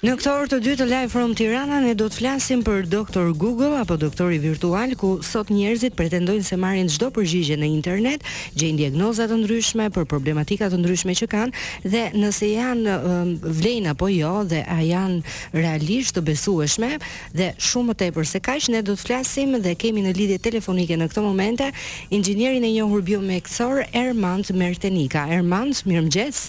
Në këtë orë të dytë të Live From Tirana ne do të flasim për doktor Google apo doktori virtual ku sot njerëzit pretendojnë se marrin çdo përgjigje në internet, gjejnë diagnoza të ndryshme për problematika të ndryshme që kanë dhe nëse janë vlejnë apo jo dhe a janë realisht të besueshme dhe shumë më tepër se kaq ne do të flasim dhe kemi në lidhje telefonike në këto momente inxhinierin e njohur biomjekësor Ermand Mertenika. Ermand, mirëmëngjes.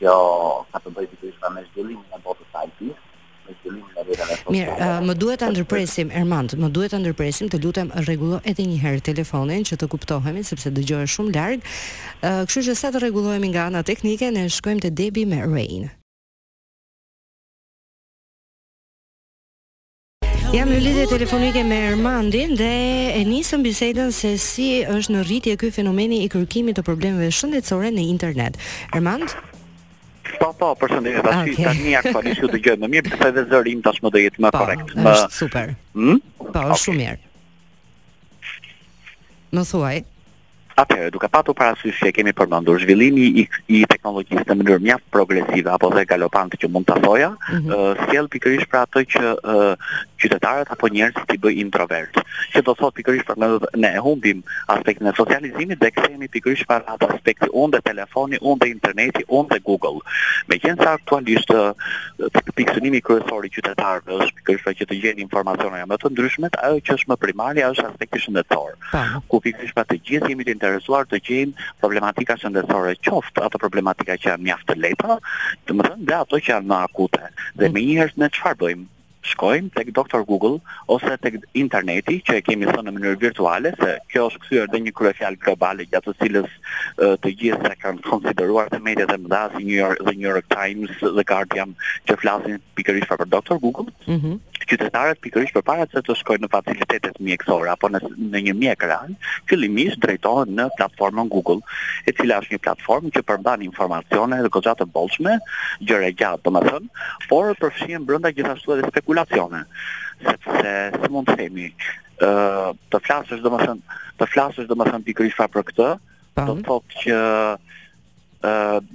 Kjo ka të bëjë pikërisht pra me zhvillimin e botës së IT-së, me zhvillimin e rrjeteve sociale. Mirë, më duhet ta ndërpresim Ermand, më duhet ta ndërpresim, të lutem rregullo edhe një herë telefonin që të kuptohemi sepse dëgjohesh shumë larg. Kështu që sa të rregullohemi nga ana teknike ne shkojmë te Debi me Rain. Jam në lidhje telefonike me Ermandin dhe e nisëm bisedën se si është në rritje ky fenomeni i kërkimit të problemeve shëndetësore në internet. Ermand? Po, po, përshëndetje tash. Okay. Tani aktualisht ju dëgjoj më mirë, besoj dhe zëri im tashmë do jetë më po, korrekt. Po, është super. Hm? Po, është okay. shumë mirë. Më thuaj. Atëherë, duke patur parasysh që e kemi përmendur, zhvillimi i, i teknologjisë në mënyrë mjaft progresive apo dhe galopante që mund ta thoja, mm -hmm. sjell pikërisht për atë që uh, qytetarët apo njerëzit i bëjnë introvert. Që do thotë pikërisht pra ne, ne e humbim aspektin e socializimit dhe kthehemi pikërisht pra te aspekti unë dhe telefoni, unë dhe interneti, unë dhe Google. Meqenëse aktualisht uh, pikësynimi kryesor i qytetarëve është pikërisht që të gjejnë informacione më të ndryshmet, ajo që është më primare është aspekti shëndetësor. ku pikërisht pra të gjithë jemi të interesuar të gjejmë problematika shëndetësore, qoftë ato problematika që janë mjaft të lehta, domethënë dhe ato që janë më akute. Dhe mm. menjëherë ne çfarë bëjmë? Shkojmë tek Dr. Google ose tek interneti që e kemi thënë në mënyrë virtuale se kjo është kthyer dhe një kryefjalë globale gjatë të cilës të gjithë e kanë konsideruar dhe mediat e mëdha si New York, The New York Times dhe Guardian që flasin pikërisht për doktor Google, ëh, mm -hmm qytetarët pikërisht përpara se të shkojnë në facilitetet mjekësore apo në në një mjek real, fillimisht drejtohen në platformën Google, e cila është një platformë që përmban informacione dhe goxha të bollshme, gjerë e gjatë, domethënë, por përfshihen brenda gjithashtu edhe spekulacione, sepse si mund të themi, ë të flasësh domethënë, të flasësh domethënë pikërisht për këtë, po. do të thotë që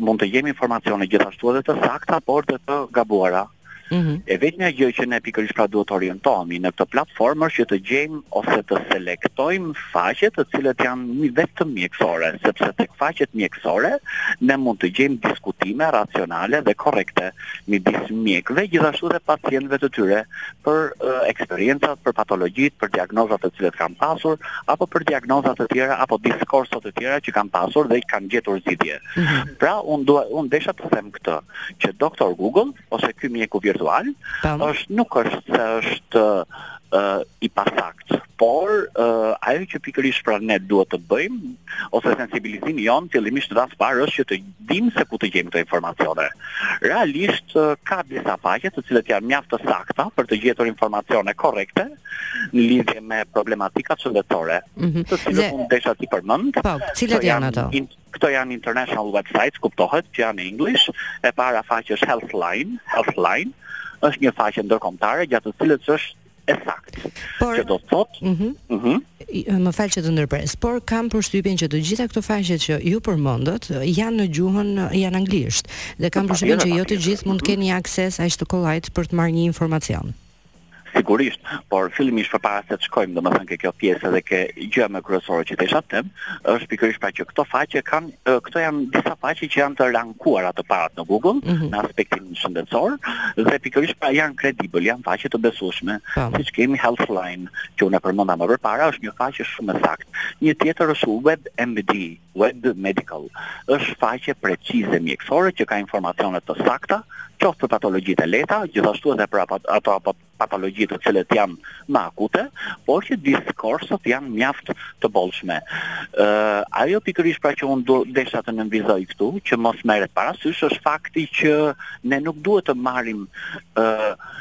mund të gjejmë informacione gjithashtu edhe të sakta, por dhe të gabuara. Mm -hmm. E vetmja gjë që ne pikërisht pra duhet të orientohemi në këtë platformë është që të gjejmë ose të selektojmë faqe të cilat janë vetëm mjekësore, sepse tek faqet mjekësore ne mund të gjejmë diskutime racionale dhe korrekte midis mjekëve gjithashtu dhe pacientëve të tyre, për eksperiencat, për patologjitë, për diagnozat të cilët kanë pasur, apo për diagnoza të tjera, apo diskursot të tjera që kanë pasur dhe i kanë gjetur zgjidhje. Mhm. Pra, unë duha, unë desha të them këtë, që Dr. Google, ose ky mjeku virtual, është, nuk është se është uh, i pasaktë, por uh, ajo që pikërisht pra ne duhet të bëjmë ose sensibilizimi jonë fillimisht dhe së pari është që të Dimë se ku të gjejmë këto informacione. Realisht ka disa faqe të cilët janë mjaft të sakta për të gjetur informacione korrekte në lidhje me problematikat shëndetësore. Mm -hmm. Të cilët unë desha t'i përmend. Po, cilat janë ato? Këto janë international websites, kuptohet, që janë në English. E para faqe është Healthline, Healthline është një faqe ndërkombëtare gjatë të cilës është e saktë. Por që do të thotë, ëh, mm ëh, mm -hmm. më fal që të ndërpres, por kam përshtypjen që të gjitha këto faqet që ju përmendët, janë në gjuhën janë anglisht dhe kam përshtypjen që jo të gjithë mund të mhm. kenë një akses aq të kollajt për të marrë një informacion. Sigurisht, por fillimisht përpara se të shkojmë, domethënë ke kjo pjesë edhe ke gjëja më kryesore që desha ta them, është pikërisht pra që këto faqe kanë këto janë disa faqe që janë të rang kuara të parat në Google mm -hmm. në aspektin shëndetësor dhe pikërisht pra janë kredibël, janë faqe të besueshme, po. siç kemi Healthline, që unë e përmenda më përpara, është një faqe shumë e saktë. Një tjetër është WebMD, Web Medical. Është faqe precize mjekësore që ka informacione të sakta, qoftë për patologjitë e lehta, gjithashtu edhe për ato apo patologji të cilët janë më akute, por që diskursot janë mjaft të bollshme. Ë ajo pikërisht pra që unë desha të nënvizoj këtu, që mos merret parasysh është fakti që ne nuk duhet të marrim ë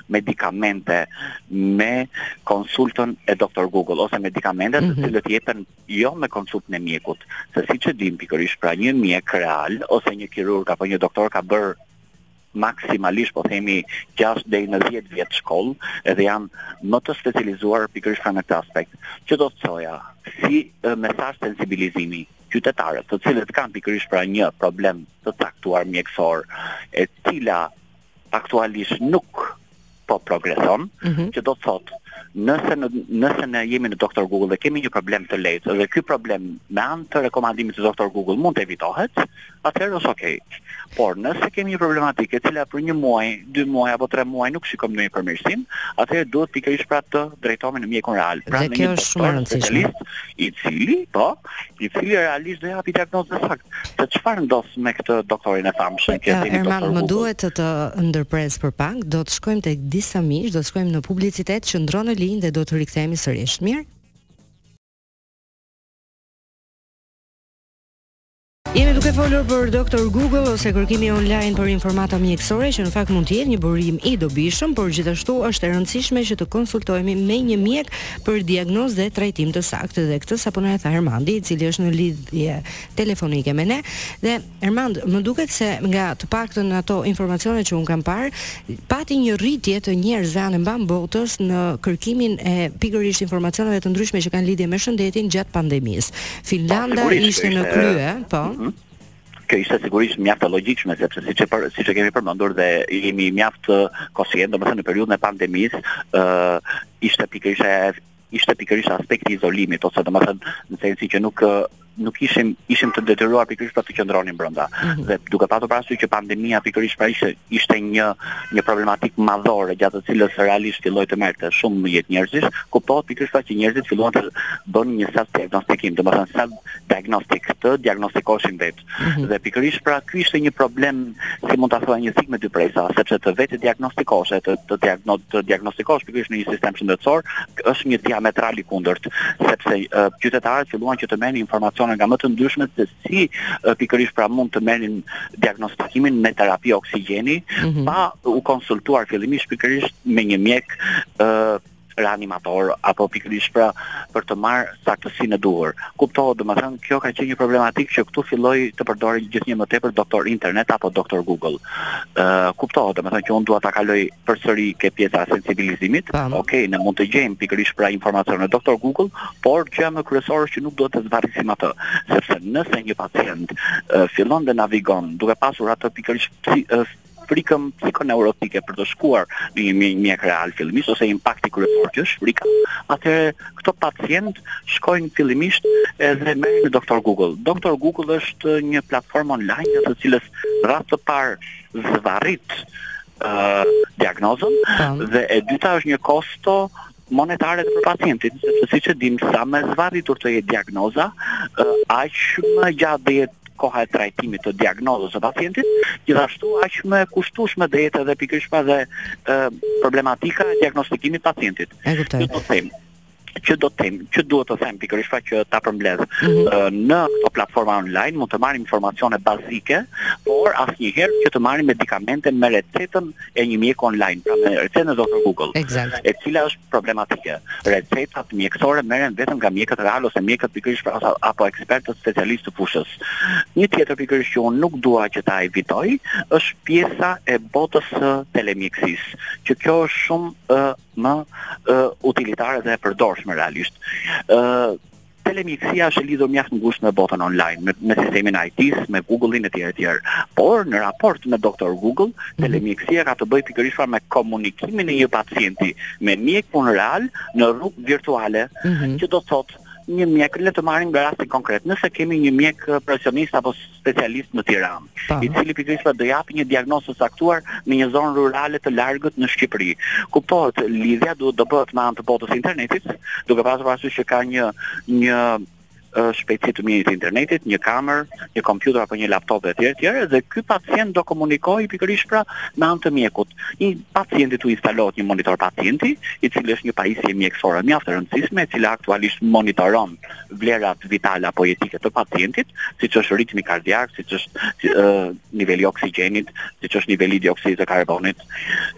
medikamente me konsultën e doktor Google ose medikamente të mhm. cilët jepen jo me konsultën e mjekut, se siç e dimë pikërisht pra një mjek real ose një kirurg apo një doktor ka bërë maksimalisht po themi gjashtë deri në dhjetë vjet shkollë edhe janë më të specializuar pikërisht pra në këtë aspekt. Që do të thoja, si mesazh sensibilizimi qytetarët, të cilët kanë pikërisht pra një problem të caktuar mjekësor, e cila aktualisht nuk po progreson, mm -hmm. që do të thotë nëse në, nëse ne jemi në Dr. Google dhe kemi një problem të lehtë dhe ky problem me anë të rekomandimit të Dr. Google mund të evitohet, atëherë është okay. Por nëse kemi një problematikë e cila për një muaj, dy muaj apo tre muaj nuk shikojmë ndonjë përmirësim, atëherë duhet pikërisht pra të drejtohemi në mjekun real. Pra dhe kjo është shumë e rëndësishme. I cili, po, i cili realisht do japë diagnozën e saktë. Se çfarë ndodh me këtë doktorin e famshëm që thënë doktor Google? Më duhet të të ndërpres për pak, do të shkojmë tek disa miq, do të shkojmë në publicitet, qëndro në linjë dhe do të rikthehemi sërish. Mirë? Jemi duke folur për Dr. Google ose kërkimi online për informata mjekësore që në fakt mund të jetë një burim i dobishëm, por gjithashtu është e rëndësishme që të konsultohemi me një mjek për diagnozë dhe trajtim të saktë dhe këtë sapo na e tha Ermandi, i cili është në lidhje telefonike me ne. Dhe Ermand, më duket se nga të paktën ato informacione që un kam parë, pati një rritje të njerëzve anembanë botës në kërkimin e pikërisht informacioneve të ndryshme që kanë lidhje me shëndetin gjatë pandemisë. Finlanda ishte në krye, po. Mhm. Kjo ishte sigurisht mjaft e logjikshme sepse siç e për, siç e kemi përmendur dhe jemi mjaft koshient, domethënë në periudhën e pandemisë, ë uh, ishte pikërisht ajo ishte pikërisht aspekti i izolimit ose domethënë në sensi që nuk nuk ishim ishim të detyruar pikërisht për të qëndronim brenda. Mm -hmm. Dhe duke patur parasysh që pandemia pikërisht pra ishte ishte një një problematik madhore gjatë të cilës realisht filloi të merrte shumë jetë njerëzish, kuptohet pikërisht pra që njerëzit filluan të bënë një self diagnostikim, domethënë self diagnostik, të diagnostikoshin vetë. Mm -hmm. Dhe pikërisht pra, ky ishte një problem, si mund ta thuash një thikë me dy presa, sepse të vetëdiagnostikoshe, të, të, diagno, të diagnostikosh pikërisht në një sistem shëndetësor, është një diametral i kundërt, sepse uh, qytetarët filluan që të merrnin informacione nga më të ndryshme se si uh, pikërisht pra mund të merrnin diagnostikimin me terapi oksigjeni, mm -hmm. pa u konsultuar fillimisht pikërisht me një mjek uh, reanimator apo pikërisht pra për të marrë saktësinë e duhur. Kuptohet, domethënë, kjo ka qenë një problematikë që këtu filloi të përdorej gjithnjë më tepër doktor internet apo doktor Google. Ë uh, kuptohet, domethënë që unë dua ta kaloj përsëri ke pjesa e sensibilizimit. Okej, okay, ne mund të gjejmë pikërisht pra informacion në doktor Google, por gjëja më kryesore është që nuk duhet të zvarrisim atë, sepse nëse një pacient uh, fillon dhe navigon duke pasur atë pikërisht uh, frikën psikoneurotike për të shkuar në një mjek, mjek real fillimisht ose impakti kryesor që është frika, atëherë këto pacientë shkojnë fillimisht edhe marrin Dr. Google. Dr. Google është një platformë online në të cilës radhë të parë zvarrit uh, diagnozën po. dhe e dyta është një kosto monetare dhe për pacientin, sepse siç e dimë sa më e zvarritur të jetë diagnoza, aq më gjatë do jetë koha e trajtimit të diagnozës së pacientit, gjithashtu aq më e kushtueshme do jetë edhe pikërisht pra dhe e, problematika e diagnostikimit të pacientit. E kuptoj. Do të them që do të them, që duhet të them pikërisht pra që ta përmbledh. Mm -hmm. Në këto platforma online mund të marrim informacione bazike, por asnjëherë që të marrim medikamente me recetën e një mjeku online, pra me recetën e Dr. Google. Exact. E cila është problematike. Recetat mjekësore merren vetëm nga mjekët real ose mjekët pikërisht pra ose apo ekspertët specialistë të fushës. Një tjetër pikërisht që unë nuk dua që ta evitoj është pjesa e botës së telemjekësisë, që kjo është shumë ë më ë utilitare dhe e përdorshme realisht. ë Telemjekësia është e lidhur mjaft ngushtë me botën online, me, me sistemin e IT-s, me Google-in etj etj. Por në raport me Doktor Google, mhm. telemjekësia ka të bëjë pikërisht me komunikimin e një pacienti me mjekun real në rrugë virtuale, mm -hmm. që do të thotë një mjek, le të marrim një rast konkret. Nëse kemi një mjek profesionist apo specialist në Tiranë, i cili pikërisht pra do japë një diagnozë të caktuar në një zonë rurale të largët në Shqipëri. Kuptohet, lidhja duhet të bëhet me anë të botës së internetit, duke pasur parasysh që ka një një shpejtësi të mirë të internetit, një kamerë, një kompjuter apo një laptop etj etj dhe ky pacient do komunikojë pikërisht pra me anë të mjekut. Një pacienti t'i instalohet një monitor pacienti, i cili është një pajisje mjekësore mjaft e rëndësishme, e cila aktualisht monitoron vlerat vitale apo jetike të pacientit, siç është ritmi kardiak, siç është ë niveli i oksigjenit, siç është niveli i dioksidit të karbonit,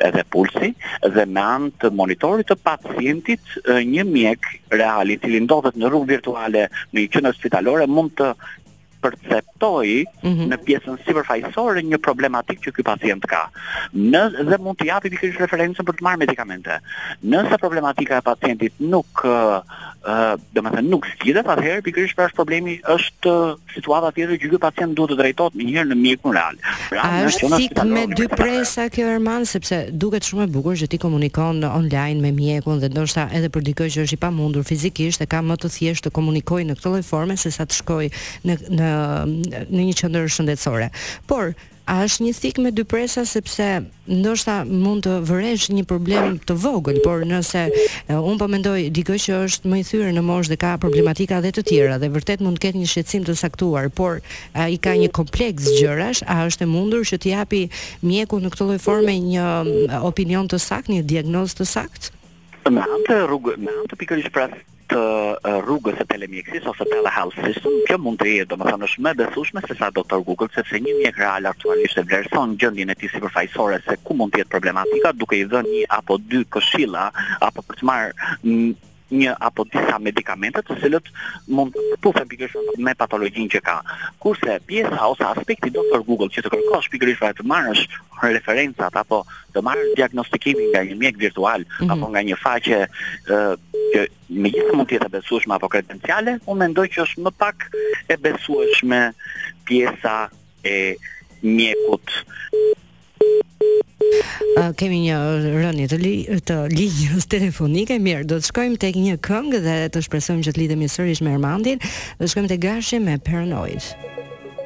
edhe pulsi dhe me anë të monitorit të pacientit një mjek real i cili ndodhet në rrugë virtuale në një qendër spitalore mund të perceptoj mm -hmm. në pjesën sipërfaqësore një problematikë që ky pacient ka. Në dhe mund të japi pikërisht referencën për të marrë medikamente. Nëse problematika e pacientit nuk ë uh, domethënë nuk zgjidhet, atëherë pikërisht pra është problemi është situata tjetër që ky pacient duhet të drejtohet menjëherë në mjekun real. Pra, A është thikë me dy presa kjo Erman sepse duket shumë e bukur që ti komunikon online me mjekun dhe ndoshta edhe për dikë që është i pamundur fizikisht e ka më të thjeshtë të komunikojë në këtë lloj forme se sa të shkojë në në në një qendër shëndetësore. Por, a është një thikë me dy presa sepse ndoshta mund të vëresh një problem të vogël, por nëse unë po mendoj dikë që është më i thyer në moshë dhe ka problematika dhe të tjera dhe vërtet mund të ketë një shqetësim të caktuar, por ai ka një kompleks gjërash, a është e mundur që t'i japi mjeku në këtë lloj forme një opinion të saktë, një diagnozë të saktë? Me anë të rrugë, me anë të pikërisht pra të rrugës së telemjekësisë ose telehealth system, kjo mund të jetë, domethënë është më e besueshme se sa doktor Google, sepse një mjek real aktualisht e vlerëson gjendjen e tij sipërfaqësore se ku mund të jetë problematika, duke i dhënë një apo dy këshilla apo për të marrë një apo disa medikamente të cilat mund të puthen pikërisht me patologjinë që ka. Kurse pjesa ose aspekti doktor Google që të kërkosh pikërisht të marrësh referencat apo të marrësh diagnostikimin nga një mjek virtual mm -hmm. apo nga një faqe ë që megjithëse mund të jetë e besueshme apo kredenciale, unë mendoj që është më pak e besueshme pjesa e mjekut Uh, kemi një rënie të, li, të linjës telefonike. Mirë, do të shkojmë tek një këngë dhe të shpresojmë që të lidhemi sërish me Ermandin. Do të shkojmë te Gashi me Paranoid.